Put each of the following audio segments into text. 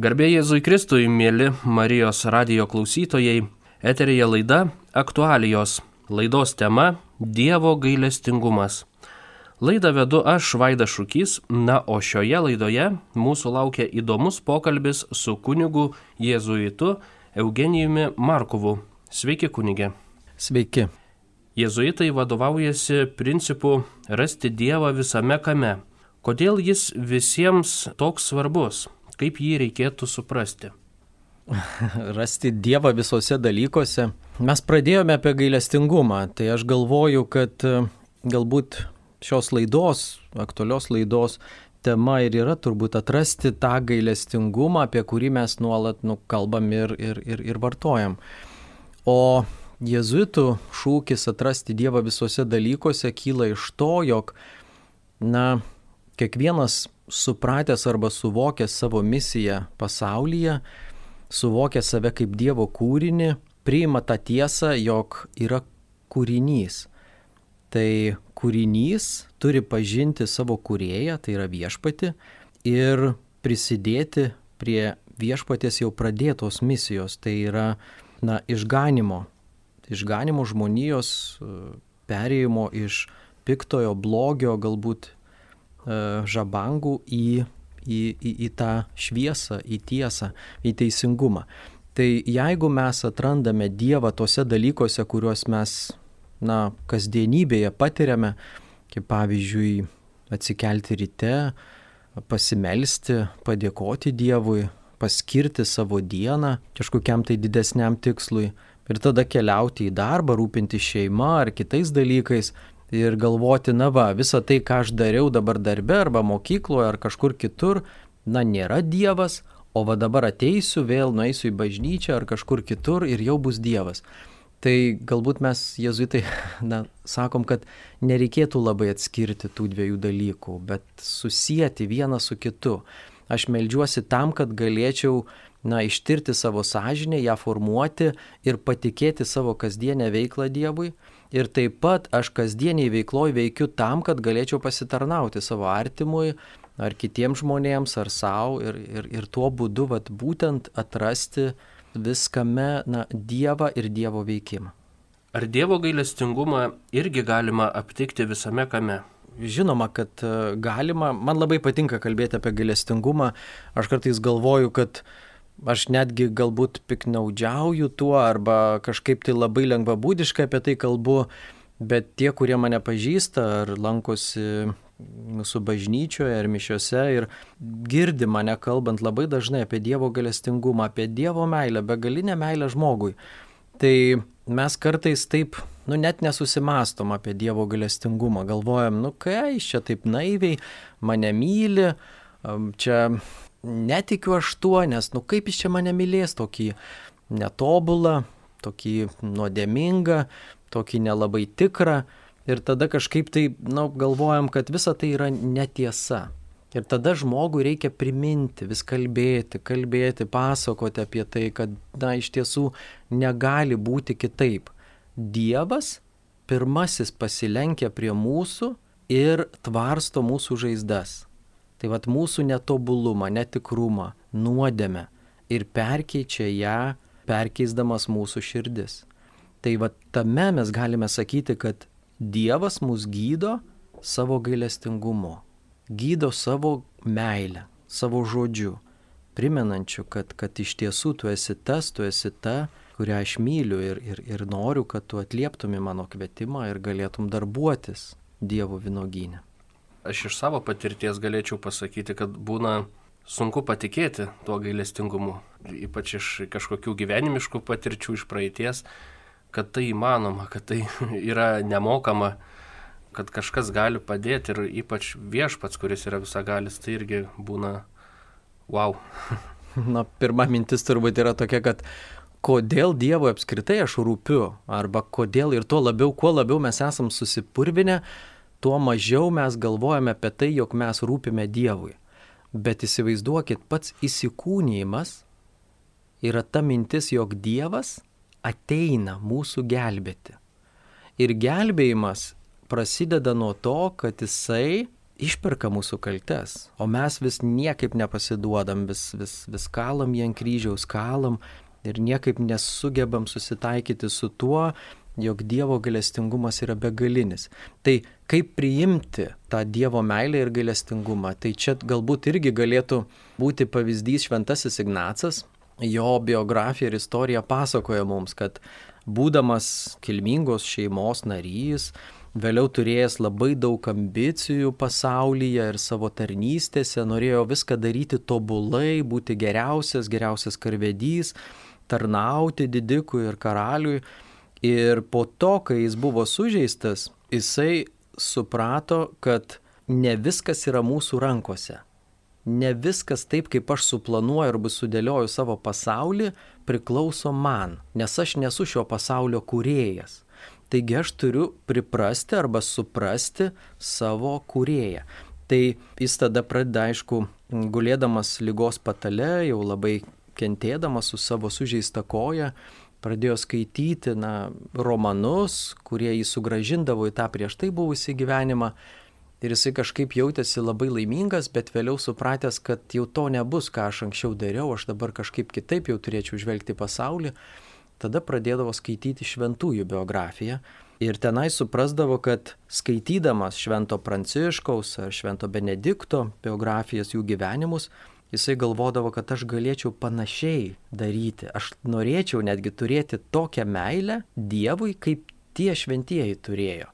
Garbė Jėzui Kristui, mėly Marijos radio klausytojai, eterija laida Aktualijos. Laidos tema - Dievo gailestingumas. Laidą vedu aš, Vaida Šūkys, na o šioje laidoje mūsų laukia įdomus pokalbis su kunigu Jėzuitu Eugenijumi Markovu. Sveiki, kunigė. Sveiki. Jėzuitai vadovaujasi principu rasti Dievą visame kame. Kodėl jis visiems toks svarbus? Kaip jį reikėtų suprasti? Rasti Dievą visose dalykuose. Mes pradėjome apie gailestingumą, tai aš galvoju, kad e, galbūt šios laidos, aktualios laidos tema ir yra turbūt atrasti tą gailestingumą, apie kurį mes nuolat nu, kalbam ir, ir, ir, ir vartojam. O jėzuitų šūkis atrasti Dievą visose dalykuose kyla iš to, jog, na, kiekvienas supratęs arba suvokęs savo misiją pasaulyje, suvokęs save kaip Dievo kūrinį, priima tą tiesą, jog yra kūrinys. Tai kūrinys turi pažinti savo kūrėją, tai yra viešpati, ir prisidėti prie viešpatės jau pradėtos misijos, tai yra na, išganimo, išganimo žmonijos perėjimo iš piktojo blogio galbūt žabangų į, į, į, į tą šviesą, į tiesą, į teisingumą. Tai jeigu mes atrandame Dievą tose dalykuose, kuriuos mes, na, kasdienybėje patiriame, kaip pavyzdžiui, atsikelti ryte, pasimelsti, padėkoti Dievui, paskirti savo dieną kažkokiam tai didesniam tikslui ir tada keliauti į darbą, rūpinti šeima ar kitais dalykais, ir galvoti, na va, visa tai, ką aš dariau dabar darbe arba mokykloje ar kažkur kitur, na nėra Dievas, o va dabar ateisiu, vėl nueisiu į bažnyčią ar kažkur kitur ir jau bus Dievas. Tai galbūt mes, jezuitai, na, sakom, kad nereikėtų labai atskirti tų dviejų dalykų, bet susijęti vieną su kitu. Aš melžiuosi tam, kad galėčiau, na, ištirti savo sąžinę, ją formuoti ir patikėti savo kasdienę veiklą Dievui Ir taip pat aš kasdieniai veikloj veikiu tam, kad galėčiau pasitarnauti savo artimui ar kitiems žmonėms ar savo ir, ir, ir tuo būdu vat, būtent atrasti viskame na, Dievą ir Dievo veikimą. Ar Dievo gailestingumą irgi galima aptikti visame kame? Žinoma, kad e, galima. Man labai patinka kalbėti apie gailestingumą. Aš kartais galvoju, kad uh, aš netgi galbūt piknaudžiauju tuo arba kažkaip tai labai lengvabūdiškai apie tai kalbu, bet tie, kurie mane pažįsta ar lankosi mūsų bažnyčioje ar mišiuose ir girdi mane kalbant labai dažnai apie Dievo galestingumą, apie Dievo meilę, begalinę meilę žmogui. Tai mes kartais taip, nu net nesusimastom apie Dievo galestingumą, galvojam, nu kai jis čia taip naiviai mane myli, čia netikiu aš tuo, nes, nu kaip jis čia mane mylės, tokį netobulą, tokį nuodėmingą, tokį nelabai tikrą. Ir tada kažkaip tai, na, nu, galvojam, kad visa tai yra netiesa. Ir tada žmogui reikia priminti, vis kalbėti, kalbėti, pasakoti apie tai, kad, na, iš tiesų negali būti kitaip. Dievas pirmasis pasilenkia prie mūsų ir tvarsto mūsų žaizdas. Tai vad mūsų netobulumą, netikrumą, nuodėmę ir perkeičia ją, perkeisdamas mūsų širdis. Tai vad tame mes galime sakyti, kad Dievas mus gydo savo gailestingumu, gydo savo meilę, savo žodžiu, primenančiu, kad, kad iš tiesų tu esi tas, tu esi ta, kurią aš myliu ir, ir, ir noriu, kad tu atlieptumi mano kvietimą ir galėtum darbuotis Dievo vinogynė aš iš savo patirties galėčiau pasakyti, kad būna sunku patikėti tuo gailestingumu, ypač iš kažkokių gyvenimiškų patirčių iš praeities, kad tai įmanoma, kad tai yra nemokama, kad kažkas gali padėti ir ypač viešpats, kuris yra visagalis, tai irgi būna wow. Na, pirma mintis turbūt yra tokia, kad kodėl Dievui apskritai aš rūpiu, arba kodėl ir tuo labiau, kuo labiau mes esam susipurvinę, tuo mažiau mes galvojame apie tai, jog mes rūpime Dievui. Bet įsivaizduokit, pats įsikūnymas yra ta mintis, jog Dievas ateina mūsų gelbėti. Ir gelbėjimas prasideda nuo to, kad Jisai išperka mūsų kaltes, o mes vis niekaip nepasiduodam, vis, vis, vis kalam jį ant kryžiaus, kalam ir niekaip nesugebam susitaikyti su tuo, jog Dievo gailestingumas yra begalinis. Tai kaip priimti tą Dievo meilę ir gailestingumą, tai čia galbūt irgi galėtų būti pavyzdys Šventasis Ignacas, jo biografija ir istorija pasakoja mums, kad būdamas kilmingos šeimos narys, vėliau turėjęs labai daug ambicijų pasaulyje ir savo tarnystėse, norėjo viską daryti tobulai, būti geriausias, geriausias karvedys, tarnauti didikui ir karaliui. Ir po to, kai jis buvo sužeistas, jisai suprato, kad ne viskas yra mūsų rankose ne viskas taip, kaip aš suplanuoju arba sudėlioju savo pasaulį, priklauso man, nes aš nesu šio pasaulio kūrėjas. Taigi aš turiu priprasti arba suprasti savo kūrėją. Tai jis tada pradeda, aišku, gulėdamas lygos patale, jau labai kentėdamas su savo sužeista koja, pradėjo skaityti na, romanus, kurie jį sugražindavo į tą prieš tai buvusį gyvenimą ir jisai kažkaip jautėsi labai laimingas, bet vėliau supratęs, kad jau to nebus, ką aš anksčiau dariau, aš dabar kažkaip kitaip jau turėčiau žvelgti pasaulį, tada pradėdavo skaityti šventųjų biografiją. Ir tenai suprasdavo, kad skaitydamas Švento Pranciškaus ar Švento Benedikto biografijas jų gyvenimus, jisai galvodavo, kad aš galėčiau panašiai daryti. Aš norėčiau netgi turėti tokią meilę Dievui, kaip tie šventieji turėjo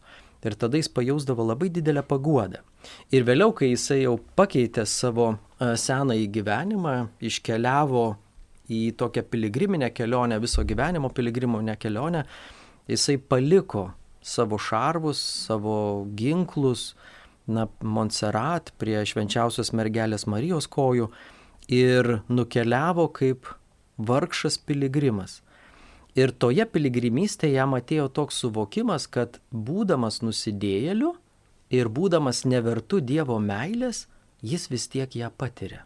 ir tada jis pajausdavo labai didelę paguodą. Ir vėliau, kai jisai jau pakeitė savo e, senąjį gyvenimą, iškeliavo į tokią piligriminę kelionę, viso gyvenimo piligriminę kelionę, jisai paliko savo šarvus, savo ginklus, na, Montserrat prie švenčiausios mergelės Marijos kojų ir nukeliavo kaip vargšas piligrimas. Ir toje piligrimystėje jam atėjo toks suvokimas, kad būdamas nusidėjėliu ir būdamas nevertu Dievo meilės, jis vis tiek ją patiria.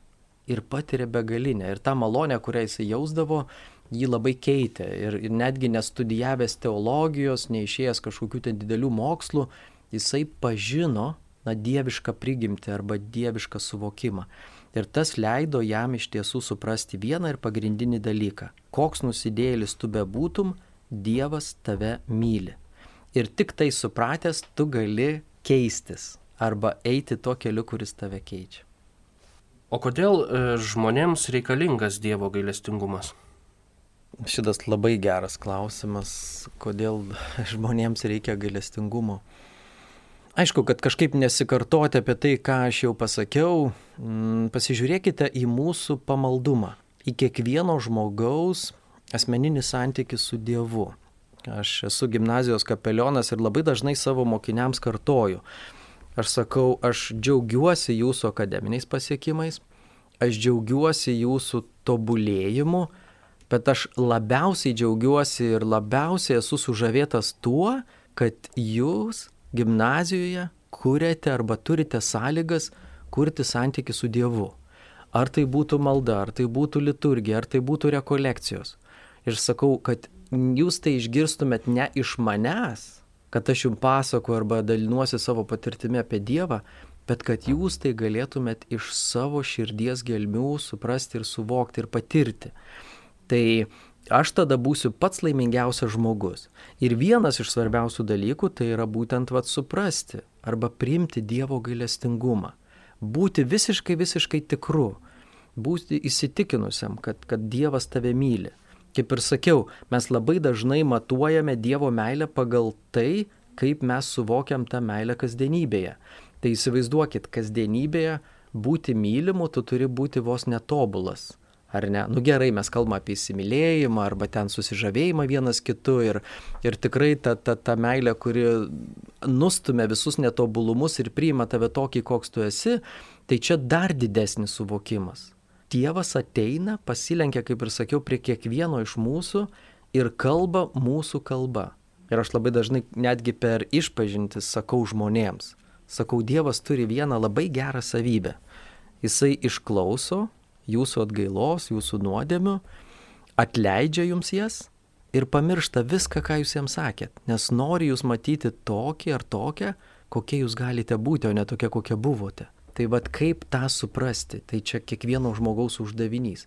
Ir patiria begalinę. Ir tą malonę, kurią jis jausdavo, jį labai keitė. Ir, ir netgi nestudijavęs teologijos, neišėjęs kažkokių ten didelių mokslų, jisai pažino na, dievišką prigimtį arba dievišką suvokimą. Ir tas leido jam iš tiesų suprasti vieną ir pagrindinį dalyką. Koks nusidėlis tu bebūtum, Dievas tave myli. Ir tik tai supratęs, tu gali keistis arba eiti tuo keliu, kuris tave keičia. O kodėl e, žmonėms reikalingas Dievo gailestingumas? Šitas labai geras klausimas, kodėl žmonėms reikia gailestingumo. Aišku, kad kažkaip nesikartoti apie tai, ką aš jau pasakiau, mm, pasižiūrėkite į mūsų pamaldumą, į kiekvieno žmogaus asmeninį santykį su Dievu. Aš esu gimnazijos kapelionas ir labai dažnai savo mokiniams kartoju. Aš sakau, aš džiaugiuosi jūsų akademiniais pasiekimais, aš džiaugiuosi jūsų tobulėjimu, bet aš labiausiai džiaugiuosi ir labiausiai esu sužavėtas tuo, kad jūs gimnazijoje kuriate arba turite sąlygas kurti santyki su Dievu. Ar tai būtų malda, ar tai būtų liturgija, ar tai būtų rekolekcijos. Ir sakau, kad jūs tai išgirstumėt ne iš manęs, kad aš jums pasakoju arba dalinuosi savo patirtimi apie Dievą, bet kad jūs tai galėtumėt iš savo širdies gelmių suprasti ir suvokti ir patirti. Tai aš tada būsiu pats laimingiausias žmogus. Ir vienas iš svarbiausių dalykų tai yra būtent vad suprasti arba priimti Dievo gailestingumą. Būti visiškai, visiškai tikru. Būti įsitikinusiam, kad, kad Dievas tave myli. Kaip ir sakiau, mes labai dažnai matuojame Dievo meilę pagal tai, kaip mes suvokiam tą meilę kasdienybėje. Tai įsivaizduokit, kasdienybėje būti mylimu, tu turi būti vos netobulas ar ne? Nu gerai, mes kalbame apie įsimylėjimą arba ten susižavėjimą vienas kitu ir, ir tikrai ta, ta, ta meilė, kuri nustumia visus netobulumus ir priima tave tokį, koks tu esi, tai čia dar didesnis suvokimas. Dievas ateina, pasilenkia, kaip ir sakiau, prie kiekvieno iš mūsų ir kalba mūsų kalba. Ir aš labai dažnai netgi per išpažintis sakau žmonėms. Sakau, Dievas turi vieną labai gerą savybę. Jisai išklauso, jūsų atgailos, jūsų nuodėmių, atleidžia jums jas ir pamiršta viską, ką jūs jiems sakėt, nes nori jūs matyti tokį ar tokią, kokie jūs galite būti, o ne tokie, kokie buvote. Tai vad kaip tą suprasti, tai čia kiekvieno žmogaus uždavinys.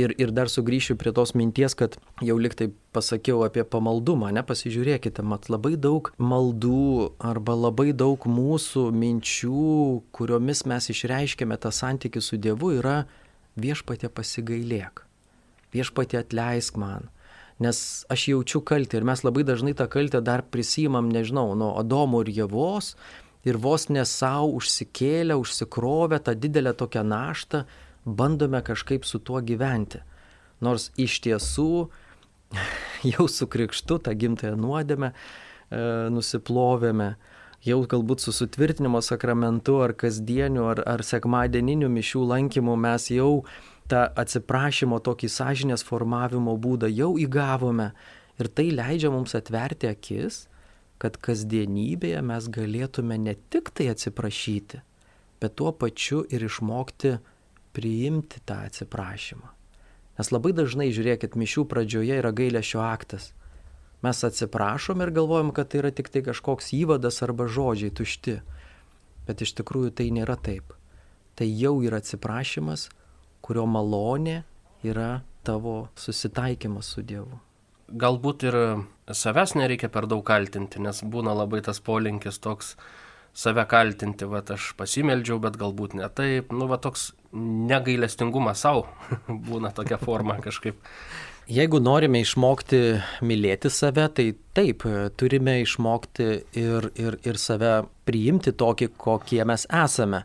Ir, ir dar sugrįšiu prie tos minties, kad jau liktai pasakiau apie pamaldumą, ne pasižiūrėkite, mat labai daug maldų arba labai daug mūsų minčių, kuriomis mes išreiškėme tą santykių su Dievu, yra viešpatė pasigailėk, viešpatė atleisk man. Nes aš jaučiu kaltę ir mes labai dažnai tą kaltę dar prisimam, nežinau, nuo Adomo ir Jėvos ir vos ne savo užsikėlę, užsikrovę tą didelę tokią naštą bandome kažkaip su tuo gyventi. Nors iš tiesų jau su krikštu tą gimtąją nuodėmę e, nusiplovėme, jau galbūt su sutvirtinimo sakramentu ar kasdieniu ar, ar sekmadieniniu mišių lankymu mes jau tą atsiprašymo tokį sąžinės formavimo būdą jau įgavome ir tai leidžia mums atverti akis, kad kasdienybėje mes galėtume ne tik tai atsiprašyti, bet tuo pačiu ir išmokti priimti tą atsiprašymą. Nes labai dažnai, žiūrėkit, mišių pradžioje yra gailėšio aktas. Mes atsiprašom ir galvojam, kad tai yra tik tai kažkoks įvadas arba žodžiai tušti. Bet iš tikrųjų tai nėra taip. Tai jau yra atsiprašymas, kurio malonė yra tavo susitaikymas su Dievu. Galbūt ir savęs nereikia per daug kaltinti, nes būna labai tas polinkis toks save kaltinti, va aš pasimeldžiau, bet galbūt ne taip, nu va toks negailestingumas savo būna tokia forma kažkaip. Jeigu norime išmokti mylėti save, tai taip, turime išmokti ir, ir, ir save priimti tokį, kokie mes esame.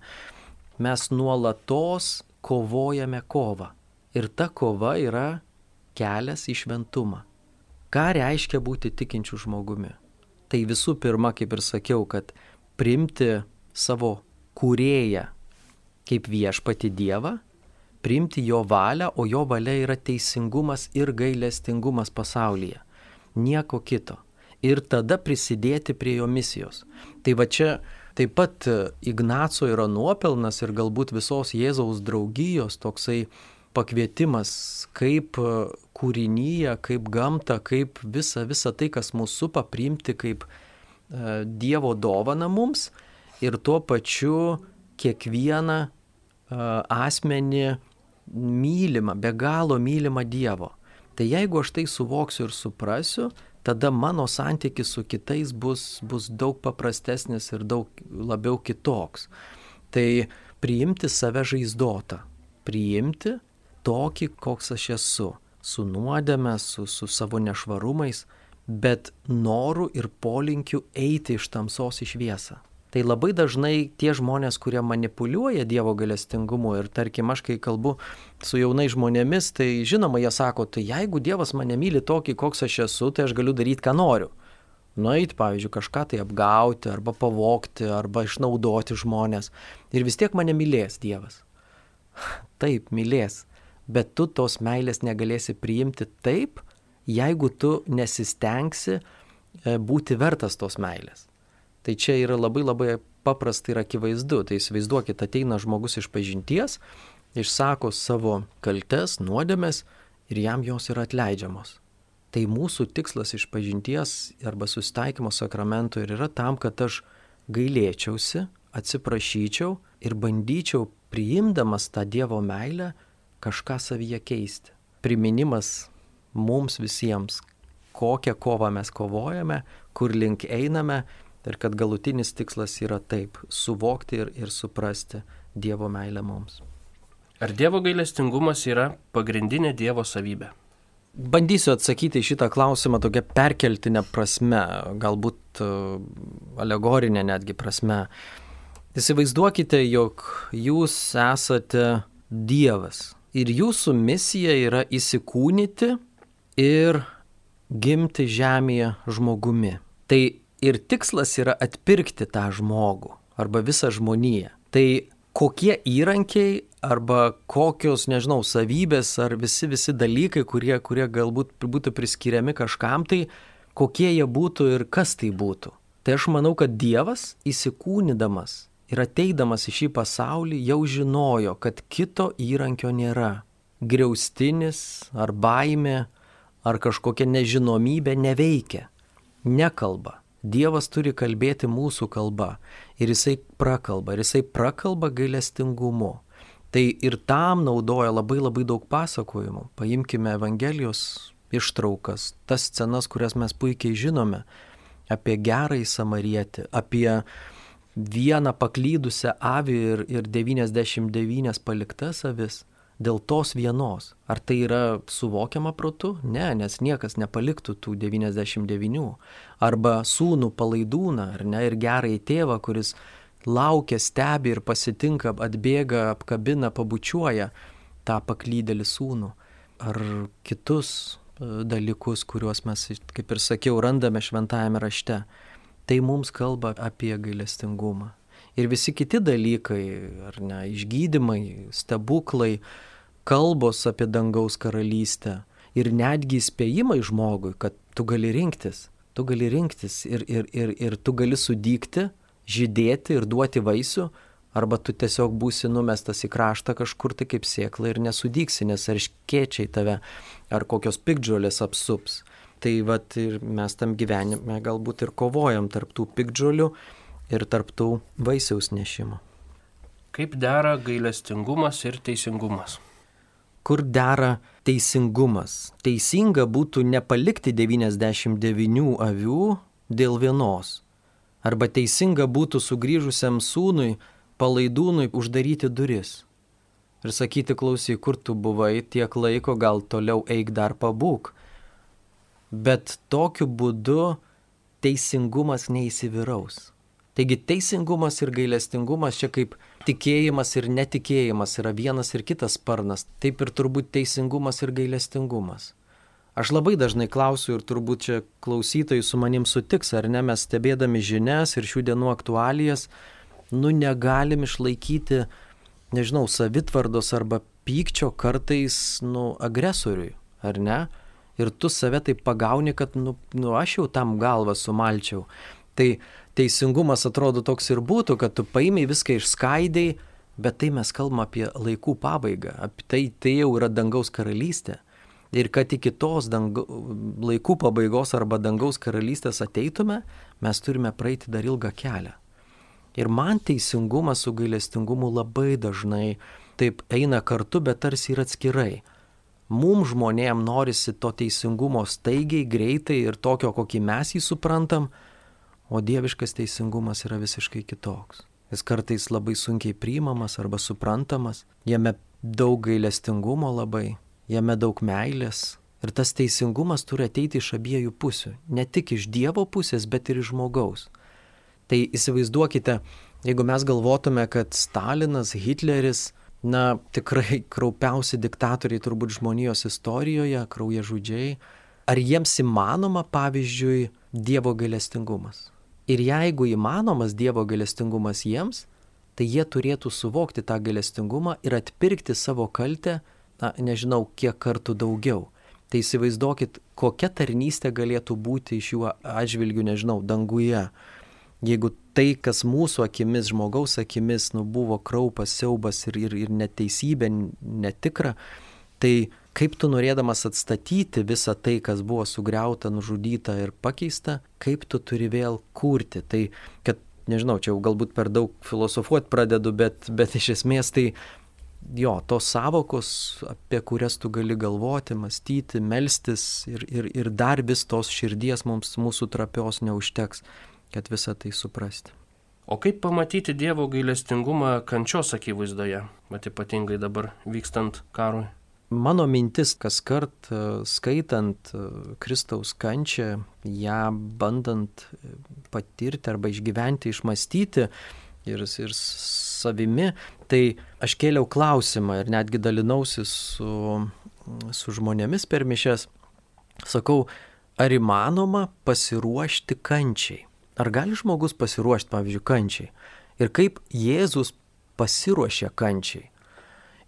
Mes nuolatos kovojame kovą. Ir ta kova yra kelias į šventumą. Ką reiškia būti tikinčių žmogumi? Tai visų pirma, kaip ir sakiau, kad priimti savo kūrėją kaip viešpati Dievą, priimti jo valią, o jo valia yra teisingumas ir gailestingumas pasaulyje. Nieko kito. Ir tada prisidėti prie jo misijos. Tai va čia taip pat Ignaco yra nuopelnas ir galbūt visos Jėzaus draugijos toksai pakvietimas, kaip kūrinyje, kaip gamta, kaip visa, visa tai, kas mūsų supa, priimti kaip e, Dievo dovana mums ir tuo pačiu kiekvieną asmenį mylimą, be galo mylimą Dievo. Tai jeigu aš tai suvoksiu ir suprasiu, tada mano santykis su kitais bus, bus daug paprastesnis ir daug labiau kitoks. Tai priimti save žaizdotą, priimti tokį, koks aš esu, su nuodėme, su, su savo nešvarumais, bet noru ir polinkiu eiti iš tamsos į šviesą. Tai labai dažnai tie žmonės, kurie manipuliuoja Dievo galestingumu ir tarkim aš, kai kalbu su jaunai žmonėmis, tai žinoma, jie sako, tai jeigu Dievas mane myli tokį, koks aš esu, tai aš galiu daryti, ką noriu. Nueiti, pavyzdžiui, kažką tai apgauti arba pavokti arba išnaudoti žmonės. Ir vis tiek mane mylės Dievas. Taip, mylės. Bet tu tos meilės negalėsi priimti taip, jeigu tu nesistengsi e, būti vertas tos meilės. Tai čia yra labai labai paprasta ir akivaizdu. Tai įsivaizduokit, ateina žmogus iš pažinties, išsako savo kaltes, nuodėmės ir jam jos yra atleidžiamos. Tai mūsų tikslas iš pažinties arba susitaikymo sakramento ir yra tam, kad aš gailėčiausi, atsiprašyčiau ir bandyčiau priimdamas tą Dievo meilę kažką savyje keisti. Priminimas mums visiems, kokią kovą mes kovojame, kur link einame Ir kad galutinis tikslas yra taip - suvokti ir, ir suprasti Dievo meilę mums. Ar Dievo gailestingumas yra pagrindinė Dievo savybė? Bandysiu atsakyti šitą klausimą tokia perkeltinė prasme, galbūt e, alegorinė netgi prasme. Įsivaizduokite, jog jūs esate Dievas ir jūsų misija yra įsikūnyti ir gimti žemėje žmogumi. Tai ir tikslas yra atpirkti tą žmogų arba visą žmoniją. Tai kokie įrankiai arba kokios, nežinau, savybės ar visi, visi dalykai, kurie, kurie galbūt būtų priskiriami kažkam, tai kokie jie būtų ir kas tai būtų. Tai aš manau, kad Dievas įsikūnydamas ir ateidamas į šį pasaulį jau žinojo, kad kito įrankio nėra. Griaustinis ar baimė ar kažkokia nežinomybė neveikia, nekalba Dievas turi kalbėti mūsų kalba. Ir jisai prakalba. Ir jisai prakalba gailestingumu. Tai ir tam naudoja labai labai daug pasakojimų. Paimkime Evangelijos ištraukas, tas scenas, kurias mes puikiai žinome. Apie gerąjį samarietį, apie vieną paklydusią avį ir, ir 99 paliktas avis dėl tos vienos. Ar tai yra suvokiama protu? Ne, nes niekas nepaliktų tų 99. Arba sūnų palaidūną, ar ne, ir gerai tėvą, kuris laukia, stebi ir pasitinka, atbėga, apkabina, pabučiuoja tą paklydėlį sūnų. Ar kitus e, dalykus, kuriuos mes, kaip ir sakiau, randame šventajame rašte. Tai mums kalba apie gailestingumą ir visi kiti dalykai, ar ne, išgydymai, stebuklai, kalbos apie dangaus karalystę ir netgi įspėjimai žmogui, kad tu gali rinktis, tu gali rinktis ir, ir, ir, ir tu gali sudygti, žydėti ir duoti vaisių, arba tu tiesiog būsi numestas į kraštą kažkur tai kaip sėkla ir nesudyksi, nes ar iškiečiai tave, ar kokios pikdžiolės apsups. Tai vad ir mes tam gyvenime galbūt ir kovojam tarp tų pikdžiolių ir tarptų vaisiaus nešimo. Kaip dera gailestingumas ir teisingumas? Kur dera teisingumas? Teisinga būtų nepalikti 99 avių dėl vienos. Arba teisinga būtų sugrįžusiam sūnui, palaidūnui uždaryti duris. Ir sakyti, klausyk, kur tu buvai tiek laiko, gal toliau eik dar pabūk. Bet tokiu būdu teisingumas neįsivyraus. Taigi teisingumas ir gailestingumas čia kaip tikėjimas ir netikėjimas yra vienas ir kitas sparnas, taip ir turbūt teisingumas ir gailestingumas. Aš labai dažnai klausiu ir turbūt čia klausytojai su manim sutiks, ar ne, mes stebėdami žinias ir šių dienų aktualijas, nu negalim išlaikyti, nežinau, savitvardos arba pykčio kartais, nu, agresoriui, ar ne? Ir tu save taip pagauni, kad, nu, nu aš jau tam galvą sumalčiau. Tai teisingumas atrodo toks ir būtų, kad tu paimiai viską išskaidai, bet tai mes kalbame apie laikų pabaigą, apie tai, tai jau yra dangaus karalystė. Ir kad iki tos danga, laikų pabaigos arba dangaus karalystės ateitume, mes turime praeiti dar ilgą kelią. Ir man teisingumas su gailestingumu labai dažnai taip eina kartu, bet tarsi ir atskirai. Mums žmonėm norisi to teisingumo staigiai, greitai ir tokio, kokį mes jį suprantam, O dieviškas teisingumas yra visiškai kitoks. Jis kartais labai sunkiai priimamas arba suprantamas, jame daug gailestingumo labai, jame daug meilės. Ir tas teisingumas turi ateiti iš abiejų pusių. Ne tik iš Dievo pusės, bet ir iš žmogaus. Tai įsivaizduokite, jeigu mes galvotume, kad Stalinas, Hitleris, na tikrai kraupiausi diktatoriai turbūt žmonijos istorijoje, krauja žudžiai, ar jiems įmanoma, pavyzdžiui, Dievo gailestingumas? Ir jeigu įmanomas Dievo galestingumas jiems, tai jie turėtų suvokti tą galestingumą ir atpirkti savo kaltę, na, nežinau, kiek kartų daugiau. Tai įsivaizduokit, kokia tarnystė galėtų būti iš jų atžvilgių, nežinau, danguje. Jeigu tai, kas mūsų akimis, žmogaus akimis, nu, buvo kraupas, siaubas ir, ir, ir neteisybė, netikra, tai kaip tu norėdamas atstatyti visą tai, kas buvo sugriauta, nužudyta ir pakeista, kaip tu turi vėl kurti. Tai, kad, nežinau, čia jau galbūt per daug filosofuoti pradedu, bet, bet iš esmės tai jo, tos savokos, apie kurias tu gali galvoti, mąstyti, melstis ir, ir, ir dar vis tos širdies mums mūsų trapios neužteks, kad visą tai suprasti. O kaip pamatyti Dievo gailestingumą kančios akivaizdoje, mat ypatingai dabar vykstant karui? Mano mintis kas kart e, skaitant e, Kristaus kančią, ją bandant e, patirti arba išgyventi, išmastyti ir, ir savimi, tai aš kėliau klausimą ir netgi dalinausi su, su žmonėmis per mišes. Sakau, ar įmanoma pasiruošti kančiai? Ar gali žmogus pasiruošti, pavyzdžiui, kančiai? Ir kaip Jėzus pasiruošė kančiai?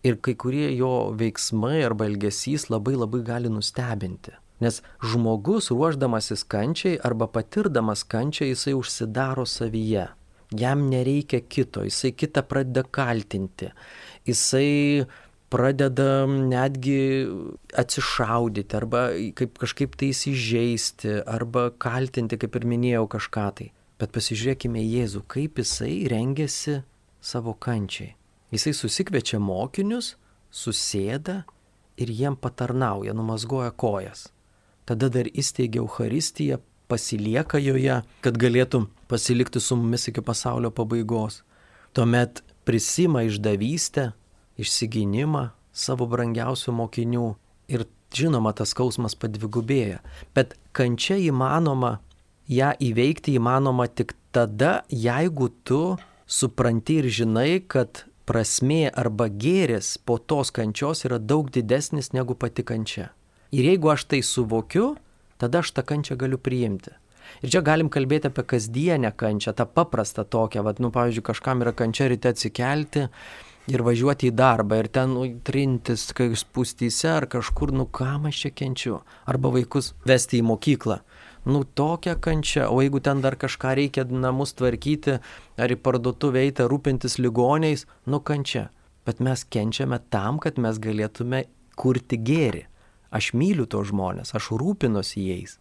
Ir kai kurie jo veiksmai arba elgesys labai labai gali nustebinti. Nes žmogus ruoždamasis kančiai arba patirdamas kančią jisai užsidaro savyje. Jam nereikia kito, jisai kitą pradeda kaltinti. Jisai pradeda netgi atsišaudyti arba kaip kažkaip tai įsižeisti arba kaltinti, kaip ir minėjau, kažką tai. Bet pasižiūrėkime Jėzų, kaip jisai rengiasi savo kančiai. Jisai susikviečia mokinius, susėda ir jiem patarnauja, numazgoja kojas. Tada dar įsteigia Euharistiją, pasilieka joje, kad galėtų pasilikti su mumis iki pasaulio pabaigos. Tuomet prisima išdavystę, išsiginimą savo brangiausių mokinių ir žinoma tas skausmas padvigubėja. Bet kančia įmanoma, ją įveikti įmanoma tik tada, jeigu tu supranti ir žinai, kad prasmė arba gėris po tos kančios yra daug didesnis negu pati kančia. Ir jeigu aš tai suvokiu, tada aš tą kančią galiu priimti. Ir čia galim kalbėti apie kasdienę kančią, tą paprastą tokią, vad, nu, pavyzdžiui, kažkam yra kančia ryte atsikelti ir važiuoti į darbą ir ten nu, trintis, kai spūstyse ar kažkur, nu, kam aš čia kenčiu. Arba vaikus vesti į mokyklą. Nu, tokia kančia, o jeigu ten dar kažką reikia namus tvarkyti, ar į parduotuvę eiti, rūpintis ligoniais, nu, kančia. Bet mes kenčiame tam, kad mes galėtume kurti gėrį. Aš myliu tos žmonės, aš rūpinuosi jais.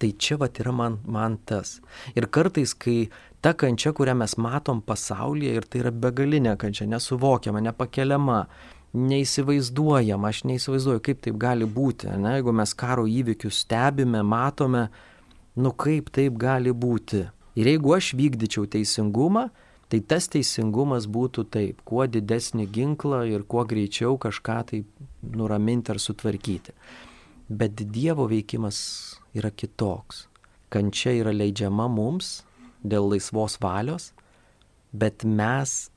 Tai čia vat yra man, man tas. Ir kartais, kai ta kančia, kurią mes matom pasaulyje, ir tai yra begalinė kančia, nesuvokiama, nepakeliama, neįsivaizduojama, aš neįsivaizduoju, kaip taip gali būti, ne? jeigu mes karo įvykius stebime, matome, nu kaip taip gali būti. Ir jeigu aš vykdyčiau teisingumą, tai tas teisingumas būtų taip, kuo didesnį ginklą ir kuo greičiau kažką tai nuraminti ar sutvarkyti. Bet Dievo veikimas yra kitoks. Kančia yra leidžiama mums dėl laisvos valios, bet mes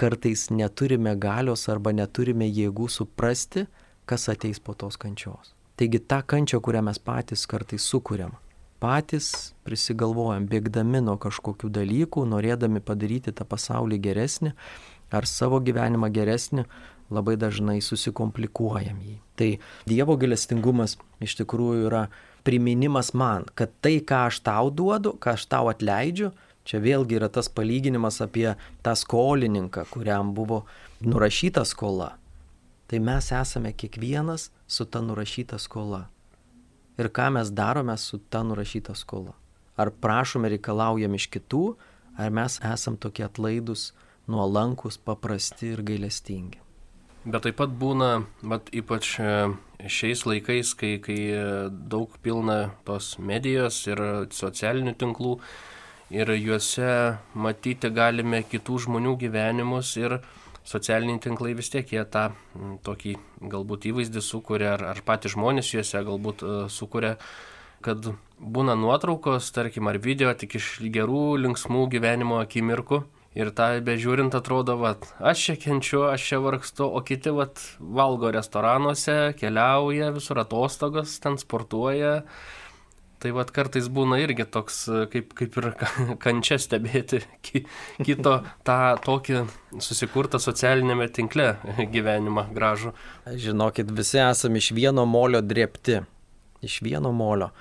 kartais neturime galios arba neturime jėgų suprasti, kas ateis po tos kančios. Taigi tą kančią, kurią mes patys kartais sukūrėm, patys prisigalvojam, bėgdami nuo kažkokių dalykų, norėdami padaryti tą pasaulį geresnį ar savo gyvenimą geresnį, labai dažnai susikomplikuojam jį. Tai Dievo galestingumas iš tikrųjų yra priminimas man, kad tai, ką aš tau duodu, ką aš tau atleidžiu, čia vėlgi yra tas palyginimas apie tą skolininką, kuriam buvo nurašyta skola. Tai mes esame kiekvienas su ta nurašyta skola. Ir ką mes darome su ta nurašyta skola. Ar prašome reikalaujam iš kitų, ar mes esam tokie atlaidus, nuolankus, paprasti ir gailestingi. Bet taip pat būna, mat, ypač e, šiais laikais, kai, kai daug pilna tos medijos ir socialinių tinklų ir juose matyti galime kitų žmonių gyvenimus ir socialiniai tinklai vis tiek jie tą tokį galbūt įvaizdį sukuria ar, ar patys žmonės juose galbūt uh, sukuria kad būna nuotraukos, tarkim, ar video tik iš gerų, linksmų gyvenimo akimirkų Ir tą bežiūrint atrodo, vat, aš čia kenčiu, aš čia vargstu, o kiti vat, valgo restoranuose, keliauja, visur atostogos, ten sportuoja. Tai vat kartais būna irgi toks, kaip, kaip ir kančia stebėti kito tą tokį susikurtą socialinėme tinkle gyvenimą gražų. Žinokit, visi esame iš vieno molio drepti. Iš vieno molio.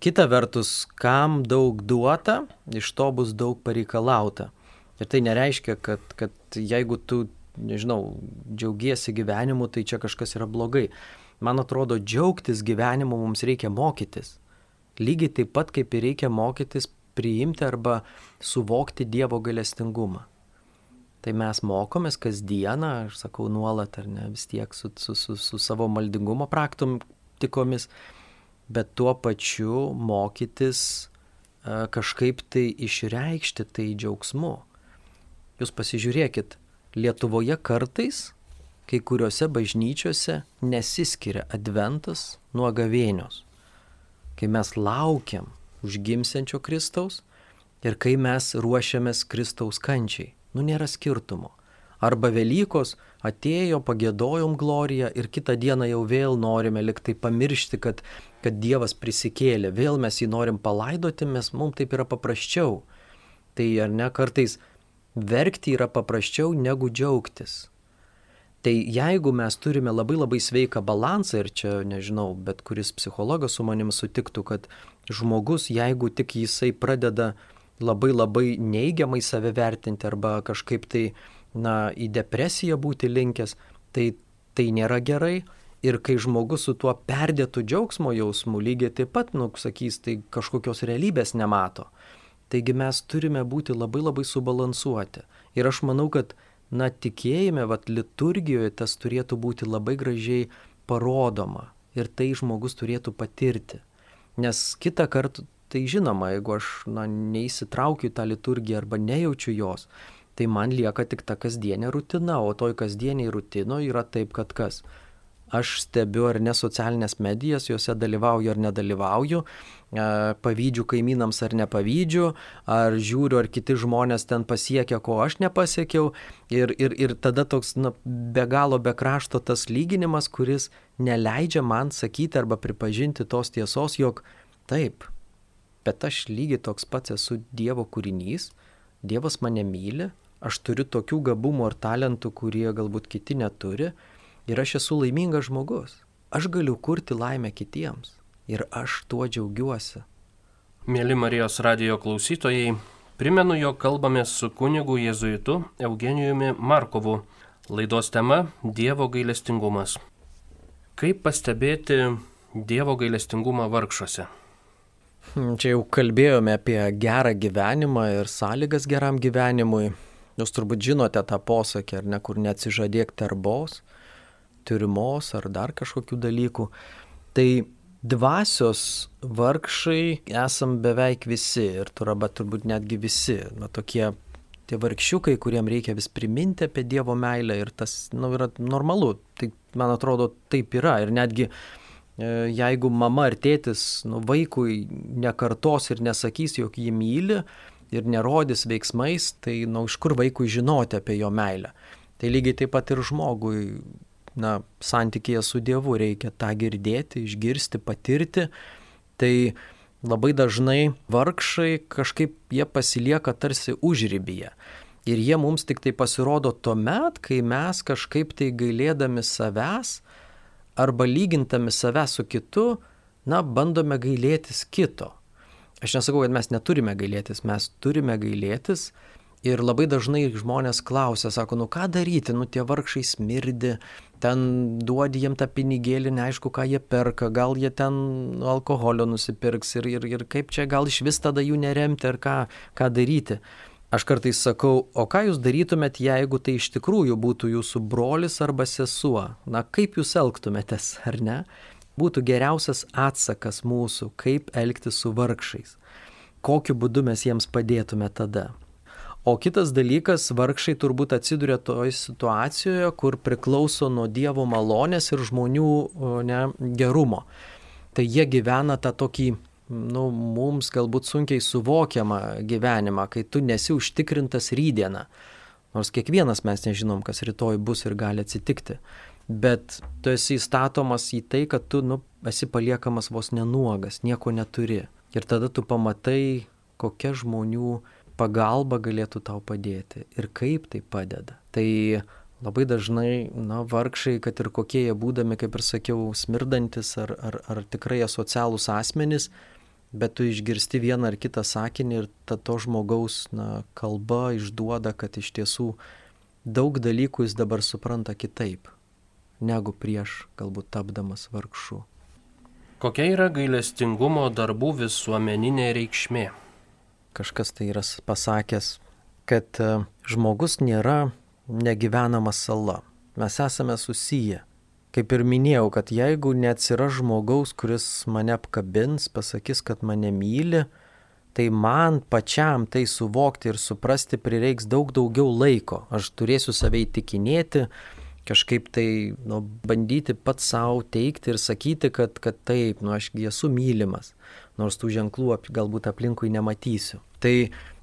Kita vertus, kam daug duota, iš to bus daug pareikalauta. Ir tai nereiškia, kad, kad jeigu tu, nežinau, džiaugiesi gyvenimu, tai čia kažkas yra blogai. Man atrodo, džiaugtis gyvenimu mums reikia mokytis. Lygiai taip pat kaip ir reikia mokytis priimti arba suvokti Dievo galestingumą. Tai mes mokomės kasdieną, aš sakau nuolat ar ne, vis tiek su, su, su, su savo maldingumo praktikomis, bet tuo pačiu mokytis kažkaip tai išreikšti tai džiaugsmu. Jūs pasižiūrėkit, Lietuvoje kartais kai kuriuose bažnyčiose nesiskiria adventas nuo gavėnios. Kai mes laukiam užgimsiančio Kristaus ir kai mes ruošiamės Kristaus kančiai. Nu nėra skirtumo. Arba Velykos atėjo, pagėdojom gloriją ir kitą dieną jau vėl norime liktai pamiršti, kad, kad Dievas prisikėlė, vėl mes jį norim palaidoti, mes mums taip yra paprasčiau. Tai ar ne kartais verkti yra paprasčiau negu džiaugtis. Tai jeigu mes turime labai labai sveiką balansą ir čia, nežinau, bet kuris psichologas su manim sutiktų, kad žmogus, jeigu tik jisai pradeda labai labai neigiamai save vertinti arba kažkaip tai, na, į depresiją būti linkęs, tai tai nėra gerai. Ir kai žmogus su tuo perdėtų džiaugsmo jausmu lygiai taip pat, nu, sakys, tai kažkokios realybės nemato. Taigi mes turime būti labai labai subalansuoti. Ir aš manau, kad, na, tikėjime, vat, liturgijoje tas turėtų būti labai gražiai parodoma. Ir tai žmogus turėtų patirti. Nes kitą kartą, tai žinoma, jeigu aš, na, neįsitraukiu į tą liturgiją arba nejaučiu jos, tai man lieka tik ta kasdienė rutina, o toj kasdieniai rutino yra taip, kad kas aš stebiu ar ne socialinės medijas, juose dalyvauju ar nedalyvauju, pavydžiu kaimynams ar nepavydžiu, ar žiūriu, ar kiti žmonės ten pasiekia, ko aš nepasiekiau. Ir, ir, ir tada toks na, be galo be krašto tas lyginimas, kuris neleidžia man sakyti arba pripažinti tos tiesos, jog taip, bet aš lygiai toks pats esu Dievo kūrinys, Dievas mane myli, aš turiu tokių gabumų ar talentų, kurie galbūt kiti neturi ir aš esu laimingas žmogus. Aš galiu kurti laimę kitiems ir aš tuo džiaugiuosi. Mėly Marijos radio klausytojai, primenu, jog kalbame su kunigu jėzuitu Eugenijumi Markovu. Laidos tema - Dievo gailestingumas. Kaip pastebėti Dievo gailestingumą vargšuose? Hmm, čia jau kalbėjome apie gerą gyvenimą ir sąlygas geram gyvenimui. Jūs turbūt žinote tą posakį, ar ne, kur neatsižadėk terbos turimos ar dar kažkokių dalykų. Tai dvasios vargšai esam beveik visi ir turaba turbūt netgi visi. Na, tokie tie vargšiukai, kuriem reikia vis priminti apie Dievo meilę ir tas nu, yra normalu. Tai man atrodo taip yra ir netgi e, jeigu mama ar tėtis nu, vaikui nekartos ir nesakys, jog jį myli ir nerodys veiksmais, tai nu, iš kur vaikui žinoti apie jo meilę. Tai lygiai taip pat ir žmogui na, santykėje su Dievu reikia tą girdėti, išgirsti, patirti. Tai labai dažnai vargšai kažkaip jie pasilieka tarsi užrybyje. Ir jie mums tik tai pasirodo tuo met, kai mes kažkaip tai gailėdami savęs arba lygintami save su kitu, na, bandome gailėtis kito. Aš nesakau, kad mes neturime gailėtis, mes turime gailėtis, Ir labai dažnai žmonės klausia, sako, nu ką daryti, nu tie vargšai smirdi, ten duodi jiem tą pinigėlį, neaišku, ką jie perka, gal jie ten alkoholio nusipirks ir, ir, ir kaip čia gal iš vis tada jų neremti ar ką, ką daryti. Aš kartais sakau, o ką jūs darytumėt, jeigu tai iš tikrųjų būtų jūsų brolis arba sesuo? Na, kaip jūs elgtumėtės, ar ne? Būtų geriausias atsakas mūsų, kaip elgtis su vargšais. Kokiu būdu mes jiems padėtume tada. O kitas dalykas, vargšai turbūt atsiduria toje situacijoje, kur priklauso nuo Dievo malonės ir žmonių ne, gerumo. Tai jie gyvena tą tokį, nu, mums galbūt sunkiai suvokiamą gyvenimą, kai tu nesi užtikrintas rydieną. Nors kiekvienas mes nežinom, kas rytoj bus ir gali atsitikti. Bet tu esi įstatomas į tai, kad tu nu, esi paliekamas vos nenuogas, nieko neturi. Ir tada tu pamatai, kokia žmonių pagalba galėtų tau padėti ir kaip tai padeda. Tai labai dažnai, na, vargšai, kad ir kokie jie būdami, kaip ir sakiau, smirdantis ar, ar, ar tikrai asocialūs asmenys, bet tu išgirsti vieną ar kitą sakinį ir ta to žmogaus, na, kalba išduoda, kad iš tiesų daug dalykų jis dabar supranta kitaip, negu prieš galbūt tapdamas vargšu. Kokia yra gailestingumo darbų visuomeninė reikšmė? Kažkas tai yra pasakęs, kad e, žmogus nėra negyvenama sala. Mes esame susiję. Kaip ir minėjau, kad jeigu neatsira žmogaus, kuris mane apkabins, pasakys, kad mane myli, tai man pačiam tai suvokti ir suprasti prireiks daug daugiau laiko. Aš turėsiu save įtikinėti, kažkaip tai nu, bandyti pats savo teikti ir sakyti, kad, kad taip, nu aš esu mylimas nors tų ženklų ap, galbūt aplinkui nematysiu. Tai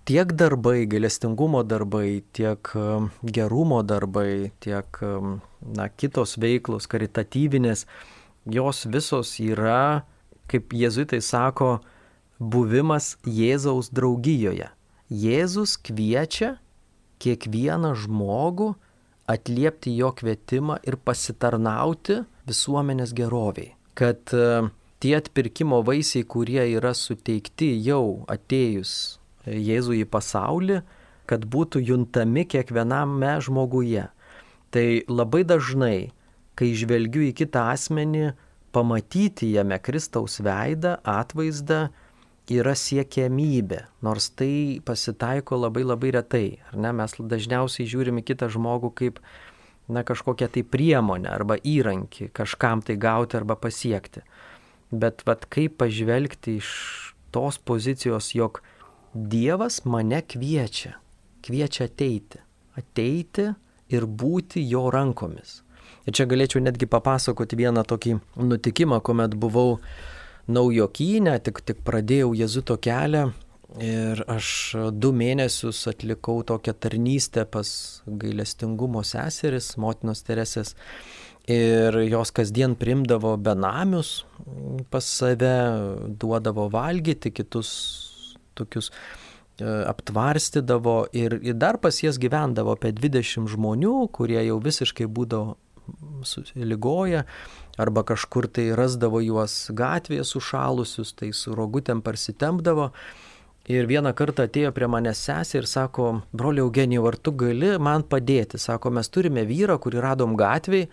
tiek darbai, galestingumo darbai, tiek um, gerumo darbai, tiek um, na, kitos veiklos, karitatyvinės, jos visos yra, kaip jėzuitai sako, buvimas Jėzaus draugijoje. Jėzus kviečia kiekvieną žmogų atliepti jo kvietimą ir pasitarnauti visuomenės geroviai. Kad uh, tie atpirkimo vaisiai, kurie yra suteikti jau atėjus Jėzui į pasaulį, kad būtų juntami kiekviename žmoguje. Tai labai dažnai kai žvelgiu į kitą asmenį, pamatyti jame Kristaus veidą, atvaizdą yra siekiamybė, nors tai pasitaiko labai labai retai. Ar ne? Mes dažniausiai žiūrime kitą žmogų kaip na, kažkokią tai priemonę arba įrankį kažkam tai gauti arba pasiekti. Bet vad kaip pažvelgti iš tos pozicijos, jog Dievas mane kviečia, kviečia ateiti, ateiti ir būti jo rankomis. Ir čia galėčiau netgi papasakoti vieną tokį nutikimą, kuomet buvau naujokynę, tik, tik pradėjau jezuto kelią ir aš du mėnesius atlikau tokią tarnystę pas gailestingumo seseris, motinos Teresės. Ir jos kasdien primdavo benamius pas save, duodavo valgyti, kitus tokius e, aptvarstydavo ir, ir dar pas jas gyvendavo apie 20 žmonių, kurie jau visiškai būdavo ligoja, arba kažkur tai rasdavo juos gatvėje sušalusius, tai su rogutėm parsitempdavo. Ir vieną kartą atėjo prie manęs sesė ir sako, broli Eugenijau, ar tu gali man padėti? Sako, mes turime vyrą, kurį radom gatvėje,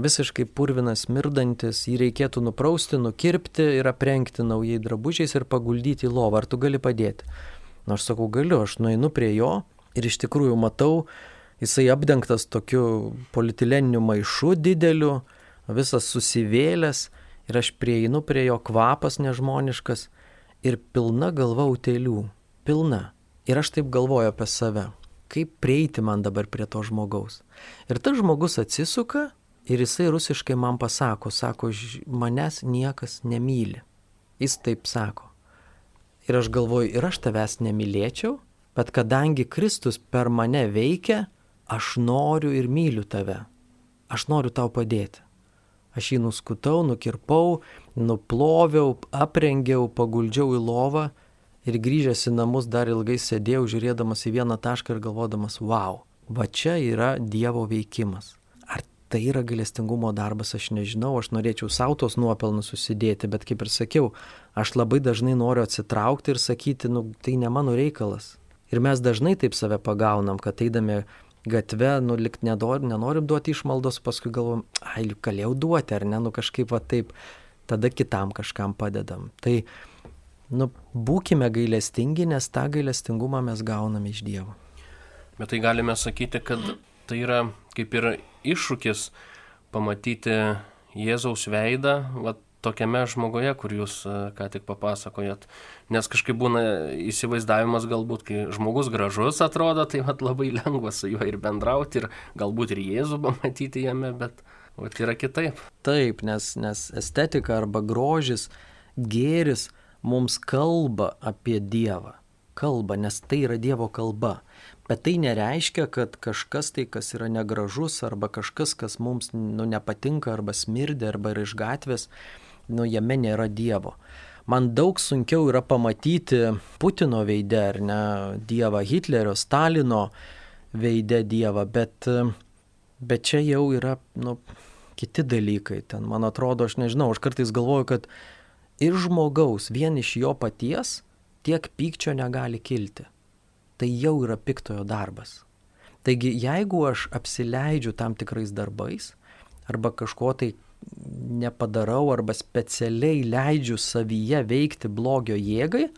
visiškai purvinas, mirdantis, jį reikėtų nuprausti, nukirpti ir aprengti naujai drabužiais ir paguldyti į lovą. Ar tu gali padėti? Na, aš sakau, galiu, aš nueinu prie jo ir iš tikrųjų matau, jisai apdengtas tokiu politileniniu maišu dideliu, visas susivėlęs ir aš prieinu prie jo kvapas nežmoniškas ir pilna galva utėlių, pilna. Ir aš taip galvoju apie save, kaip prieiti man dabar prie to žmogaus. Ir tas žmogus atsisuka ir jisai rusiškai man pasako, sako, manęs niekas nemyli. Jis taip sako. Ir aš galvoju, ir aš tavęs nemylėčiau, bet kadangi Kristus per mane veikia, aš noriu ir myliu tave. Aš noriu tau padėti. Aš jį nuskutau, nukirpau, nuploviau, aprengiau, paguldžiau į lovą ir grįžęs į namus dar ilgai sėdėjau, žiūrėdamas į vieną tašką ir galvodamas, wow, va čia yra Dievo veikimas. Tai yra galestingumo darbas, aš nežinau, aš norėčiau savo tos nuopelnus susidėti, bet kaip ir sakiau, aš labai dažnai noriu atsitraukti ir sakyti, nu tai ne mano reikalas. Ir mes dažnai taip save pagaunam, kad eidami gatve, nu, likt nedor, nenorim duoti išmaldos, paskui galvom, ai, galėjau duoti, ar ne, nu kažkaip va taip, tada kitam kažkam padedam. Tai, nu, būkime gailestingi, nes tą gailestingumą mes gauname iš Dievo. Bet tai galime sakyti, kad tai yra kaip ir iššūkis pamatyti Jėzaus veidą, va, tokiame žmoguje, kur jūs e, ką tik papasakojot. Nes kažkaip būna įsivaizdavimas galbūt, kai žmogus gražus atrodo, tai vat, labai lengva su juo ir bendrauti ir galbūt ir Jėzų pamatyti jame, bet vat, yra kitaip. Taip, nes, nes estetika arba grožis, gėris mums kalba apie Dievą. Kalba, nes tai yra Dievo kalba. Bet tai nereiškia, kad kažkas tai, kas yra negražus, arba kažkas, kas mums nu, nepatinka, arba smirdė, arba yra iš gatvės, nu, jame nėra Dievo. Man daug sunkiau yra pamatyti Putino veidę, ar ne, Dievą Hitlerio, Stalino veidę Dievą, bet, bet čia jau yra, nu, kiti dalykai. Ten, man atrodo, aš nežinau, aš kartais galvoju, kad ir žmogaus vien iš jo paties tiek pykčio negali kilti. Tai jau yra piktojo darbas. Taigi, jeigu aš apsileidžiu tam tikrais darbais arba kažko tai nepadarau arba specialiai leidžiu savyje veikti blogio jėgai,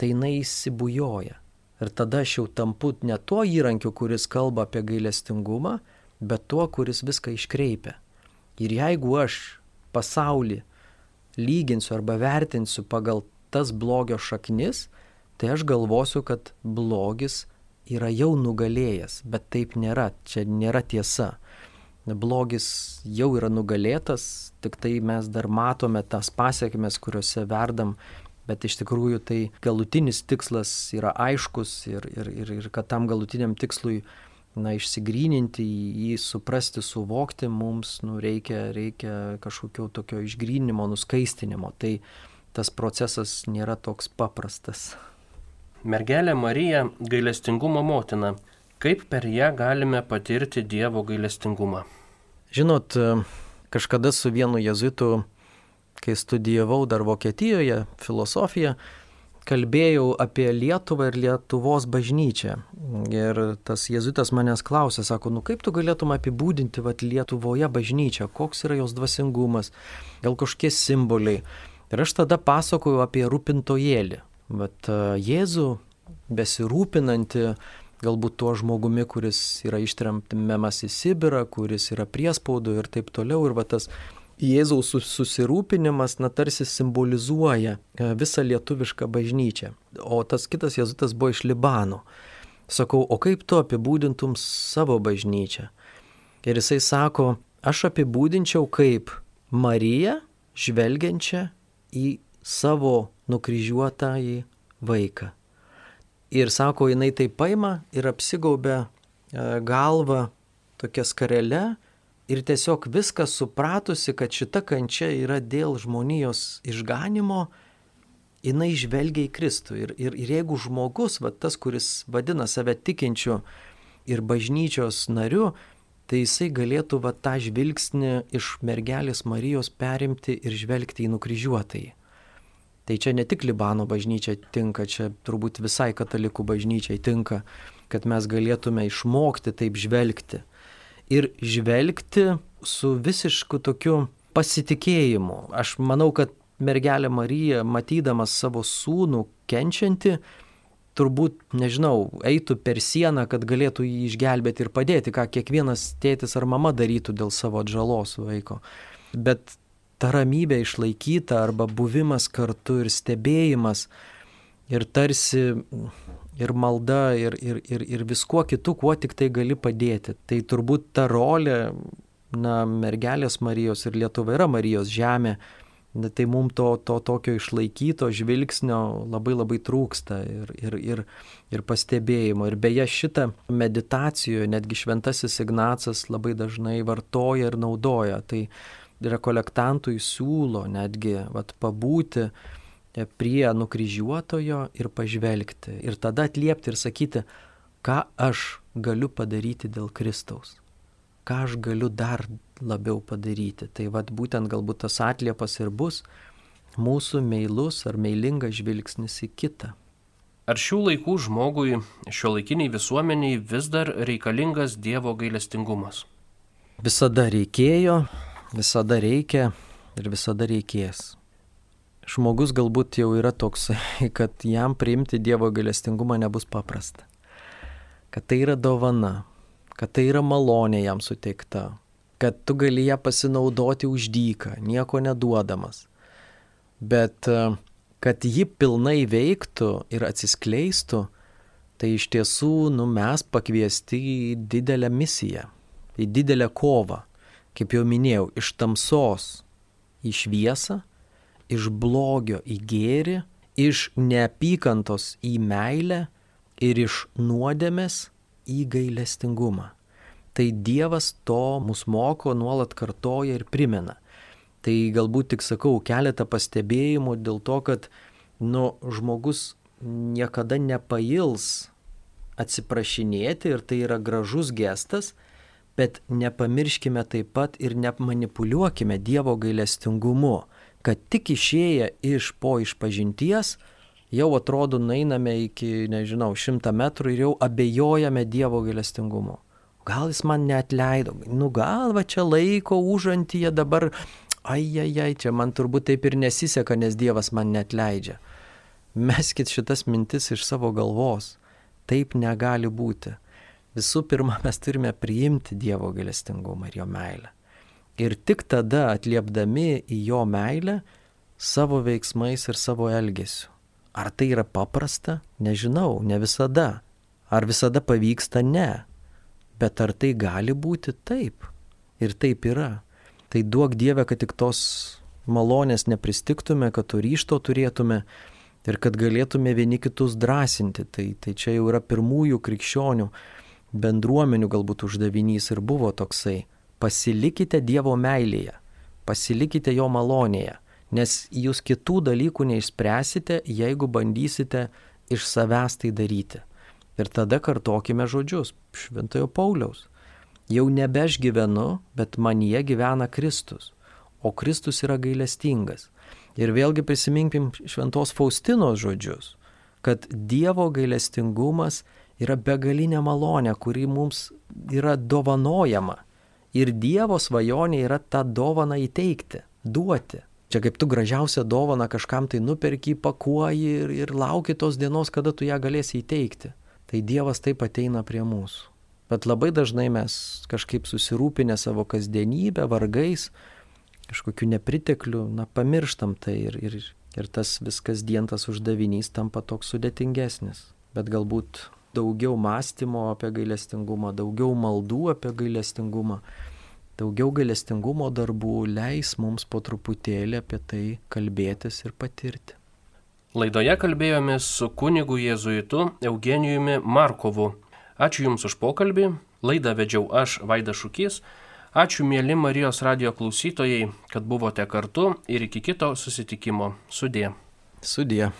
tai jinai įsibujoja. Ir tada aš jau tampu ne tuo įrankiu, kuris kalba apie gailestingumą, bet tuo, kuris viską iškreipia. Ir jeigu aš pasaulį lyginsiu arba vertinsiu pagal tas blogio šaknis, tai aš galvosiu, kad blogis yra jau nugalėjęs, bet taip nėra, čia nėra tiesa blogis jau yra nugalėtas, tik tai mes dar matome tas pasiekmes, kuriuose verdam, bet iš tikrųjų tai galutinis tikslas yra aiškus ir, ir, ir, ir kad tam galutiniam tikslui na, išsigryninti, jį suprasti, suvokti, mums nu, reikia, reikia kažkokio tokio išgrynimo, nuskaistinimo. Tai tas procesas nėra toks paprastas. Mergelė Marija gailestingumo motina. Kaip per ją galime patirti Dievo gailestingumą? Žinot, kažkada su vienu jezuitu, kai studijavau dar Vokietijoje filosofiją, kalbėjau apie Lietuvą ir Lietuvos bažnyčią. Ir tas jezuitas manęs klausė, sako, nu kaip tu galėtum apibūdinti vat, Lietuvoje bažnyčią, koks yra jos dvasingumas, gal kažkokie simboliai. Ir aš tada pasakoju apie rūpintojėlį. Vat Jėzų besirūpinanti galbūt tuo žmogumi, kuris yra ištremtiamas į Sibirą, kuris yra priespaudu ir taip toliau. Ir va tas Jėzaus susirūpinimas, na, tarsi simbolizuoja e, visą lietuvišką bažnyčią. O tas kitas Jėzutas buvo iš Libano. Sakau, o kaip tu apibūdintum savo bažnyčią? Ir jisai sako, aš apibūdinčiau kaip Mariją žvelgiančią į savo nukryžiuotąjį vaiką. Ir sako, jinai tai paima ir apsigaubia e, galvą tokia skarelė ir tiesiog viską supratusi, kad šita kančia yra dėl žmonijos išganimo, jinai žvelgia į Kristų. Ir, ir, ir jeigu žmogus, va, tas, kuris vadina save tikinčiu ir bažnyčios nariu, tai jisai galėtų va, tą žvilgsnį iš mergelės Marijos perimti ir žvelgti į nukryžiuotąjį. Tai čia ne tik Libano bažnyčia tinka, čia turbūt visai katalikų bažnyčiai tinka, kad mes galėtume išmokti taip žvelgti. Ir žvelgti su visišku tokiu pasitikėjimu. Aš manau, kad mergelė Marija, matydamas savo sūnų kenčiantį, turbūt, nežinau, eitų per sieną, kad galėtų jį išgelbėti ir padėti, ką kiekvienas tėtis ar mama darytų dėl savo atžalos vaiko. Bet ta ramybė išlaikyta arba buvimas kartu ir stebėjimas ir tarsi ir malda ir, ir, ir, ir viskuo kitu, kuo tik tai gali padėti. Tai turbūt ta rolė, na, mergelės Marijos ir Lietuva yra Marijos žemė, tai mums to, to tokio išlaikyto žvilgsnio labai labai trūksta ir, ir, ir, ir pastebėjimo. Ir beje šitą meditacijoje netgi šventasis Ignacas labai dažnai vartoja ir naudoja. Tai rekolektantui siūlo netgi vat, pabūti e, prie nukryžiuotojo ir pažvelgti. Ir tada atliepti ir sakyti, ką aš galiu padaryti dėl Kristaus. Ką aš galiu dar labiau padaryti. Tai vad būtent galbūt tas atliepas ir bus mūsų meilus ar meilingas žvilgsnis į kitą. Ar šių laikų žmogui, šio laikiniai visuomeniai vis dar reikalingas Dievo gailestingumas? Visada reikėjo, visada reikia ir visada reikės. Žmogus galbūt jau yra toks, kad jam priimti Dievo galestingumą nebus paprasta. Kad tai yra dovana, kad tai yra malonė jam suteikta, kad tu gali ją pasinaudoti už dyką, nieko neduodamas. Bet kad ji pilnai veiktų ir atsiskleistų, tai iš tiesų nu, mes pakviesti į didelę misiją, į didelę kovą kaip jau minėjau, iš tamsos į šviesą, iš blogio į gėrį, iš neapykantos į meilę ir iš nuodėmės į gailestingumą. Tai Dievas to mus moko, nuolat kartoja ir primena. Tai galbūt tik sakau keletą pastebėjimų dėl to, kad nu, žmogus niekada nepails atsiprašinėti ir tai yra gražus gestas, bet nepamirškime taip pat ir nemanipuliuokime Dievo gailestingumu, kad tik išėję iš po išpažinties, jau atrodo nainame iki, nežinau, šimtą metrų ir jau abejojame Dievo gailestingumu. Gal jis man neatleido, nu gal va čia laiko užantyje dabar, ai, ai, ai, čia man turbūt taip ir nesiseka, nes Dievas man neatleidžia. Meskit šitas mintis iš savo galvos. Taip negali būti. Visų pirma, mes turime priimti Dievo gailestingumą ir jo meilę. Ir tik tada atliepdami į jo meilę savo veiksmais ir savo elgesiu. Ar tai yra paprasta? Nežinau, ne visada. Ar visada pavyksta? Ne. Bet ar tai gali būti taip? Ir taip yra. Tai duok Dievę, kad tik tos malonės nepristiktume, kad to ryšto turėtume ir kad galėtume vieni kitus drąsinti. Tai, tai čia jau yra pirmųjų krikščionių bendruomenių galbūt uždavinys ir buvo toksai. Pasilikite Dievo meilėje, pasilikite Jo malonėje, nes jūs kitų dalykų neišspręsite, jeigu bandysite iš savęs tai daryti. Ir tada kartokime žodžius Šventojo Pauliaus. Jau nebe aš gyvenu, bet man jie gyvena Kristus, o Kristus yra gailestingas. Ir vėlgi prisiminkim Šventos Faustinos žodžius. kad Dievo gailestingumas yra begalinė malonė, kuri mums yra dovanojama. Ir Dievo svajonė yra tą dovaną įteikti, duoti. Čia kaip tu gražiausią dovaną kažkam tai nuperki, pakuoji ir, ir lauki tos dienos, kada tu ją galėsi įteikti. Tai Dievas taip ateina prie mūsų. Bet labai dažnai mes kažkaip susirūpinę savo kasdienybę, vargais, kažkokiu nepritekliu, na, pamirštam tai ir, ir, ir tas viskas dientas uždavinys tampa toks sudėtingesnis. Bet galbūt daugiau mąstymo apie gailestingumą, daugiau maldų apie gailestingumą, daugiau gailestingumo darbų leis mums po truputėlį apie tai kalbėtis ir patirti. Laidoje kalbėjomės su kunigu jėzuitu Eugenijumi Markovu. Ačiū Jums už pokalbį. Laidą vedžiau aš, Vaida Šukys. Ačiū mėly Marijos radio klausytojai, kad buvote kartu ir iki kito susitikimo. Sudė. Sudė.